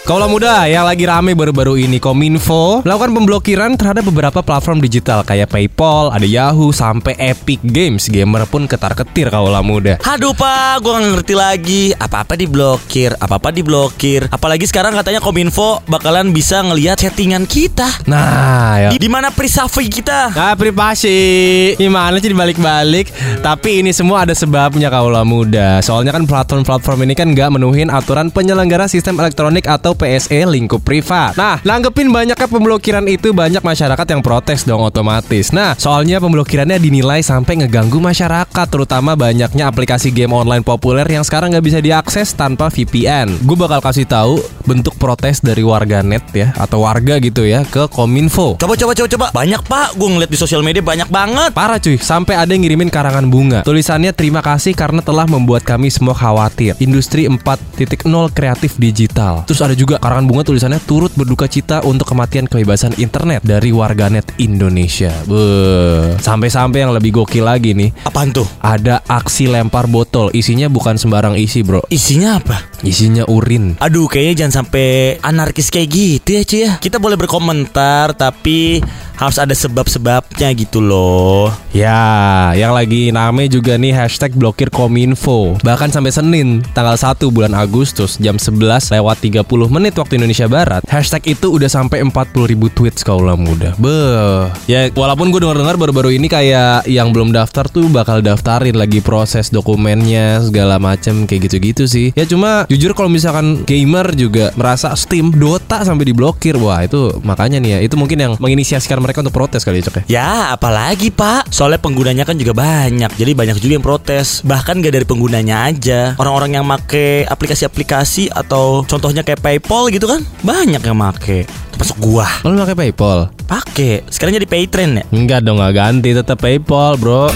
Kaulah muda yang lagi rame baru-baru ini. Kominfo melakukan pemblokiran terhadap beberapa platform digital kayak PayPal, ada Yahoo, sampai Epic Games. Gamer pun ketar-ketir kaulah muda. Aduh pak, gue gak ngerti lagi. Apa-apa diblokir, apa-apa diblokir. Apalagi sekarang katanya Kominfo bakalan bisa ngelihat settingan kita. Nah, ya. Di mana privasi kita? Nah, privasi. Gimana sih dibalik-balik? Tapi ini semua ada sebabnya kaulah muda. Soalnya kan platform-platform ini kan nggak menuhin aturan penyelenggara sistem elektronik atau PSE lingkup privat. Nah, nanggepin banyaknya pemblokiran itu Banyak masyarakat yang protes dong otomatis. Nah, soalnya pemblokirannya dinilai sampai ngeganggu masyarakat Terutama banyaknya aplikasi game online populer yang sekarang nggak bisa diakses tanpa VPN Gue bakal kasih tahu bentuk protes dari warga net ya Atau warga gitu ya ke Kominfo. Coba coba coba coba. Banyak pak, gue ngeliat di sosial media banyak banget. Parah cuy, sampai ada yang ngirimin karangan bunga. Tulisannya terima kasih karena telah membuat kami semua khawatir. Industri 4.0 kreatif digital. Terus ada juga karangan bunga tulisannya turut berduka cita untuk kematian kebebasan internet dari warganet Indonesia. Beuh. Sampai-sampai yang lebih gokil lagi nih, Apaan tuh? ada aksi lempar botol. Isinya bukan sembarang isi, Bro. Isinya apa? Isinya urin. Aduh kayaknya jangan sampai anarkis kayak gitu ya cuy ya Kita boleh berkomentar tapi harus ada sebab-sebabnya gitu loh. Ya, yang lagi name juga nih hashtag blokir Kominfo. Bahkan sampai Senin, tanggal 1 bulan Agustus Jam 11 lewat 30 menit waktu Indonesia Barat Hashtag itu udah sampai 40 ribu tweets kaulah muda. Beuh. Ya, walaupun gue denger-dengar baru-baru ini kayak Yang belum daftar tuh bakal daftarin lagi proses dokumennya Segala macem kayak gitu-gitu sih. Ya cuma jujur kalau misalkan gamer juga merasa Steam, Dota sampai diblokir Wah itu makanya nih ya. Itu mungkin yang menginisiasikan mereka untuk protes kali ya Cok ya? Ya apalagi pak. Soalnya penggunanya kan juga banyak. Jadi banyak juga yang protes. Bahkan gak dari penggunanya aja. Orang-orang yang make aplikasi-aplikasi Atau contohnya kayak Paypal gitu kan Banyak yang make. Termasuk gua. Lo pakai PayPal? Pakai. Sekarang jadi Paytrend ya? Enggak dong, nggak ganti. Tetap PayPal, bro.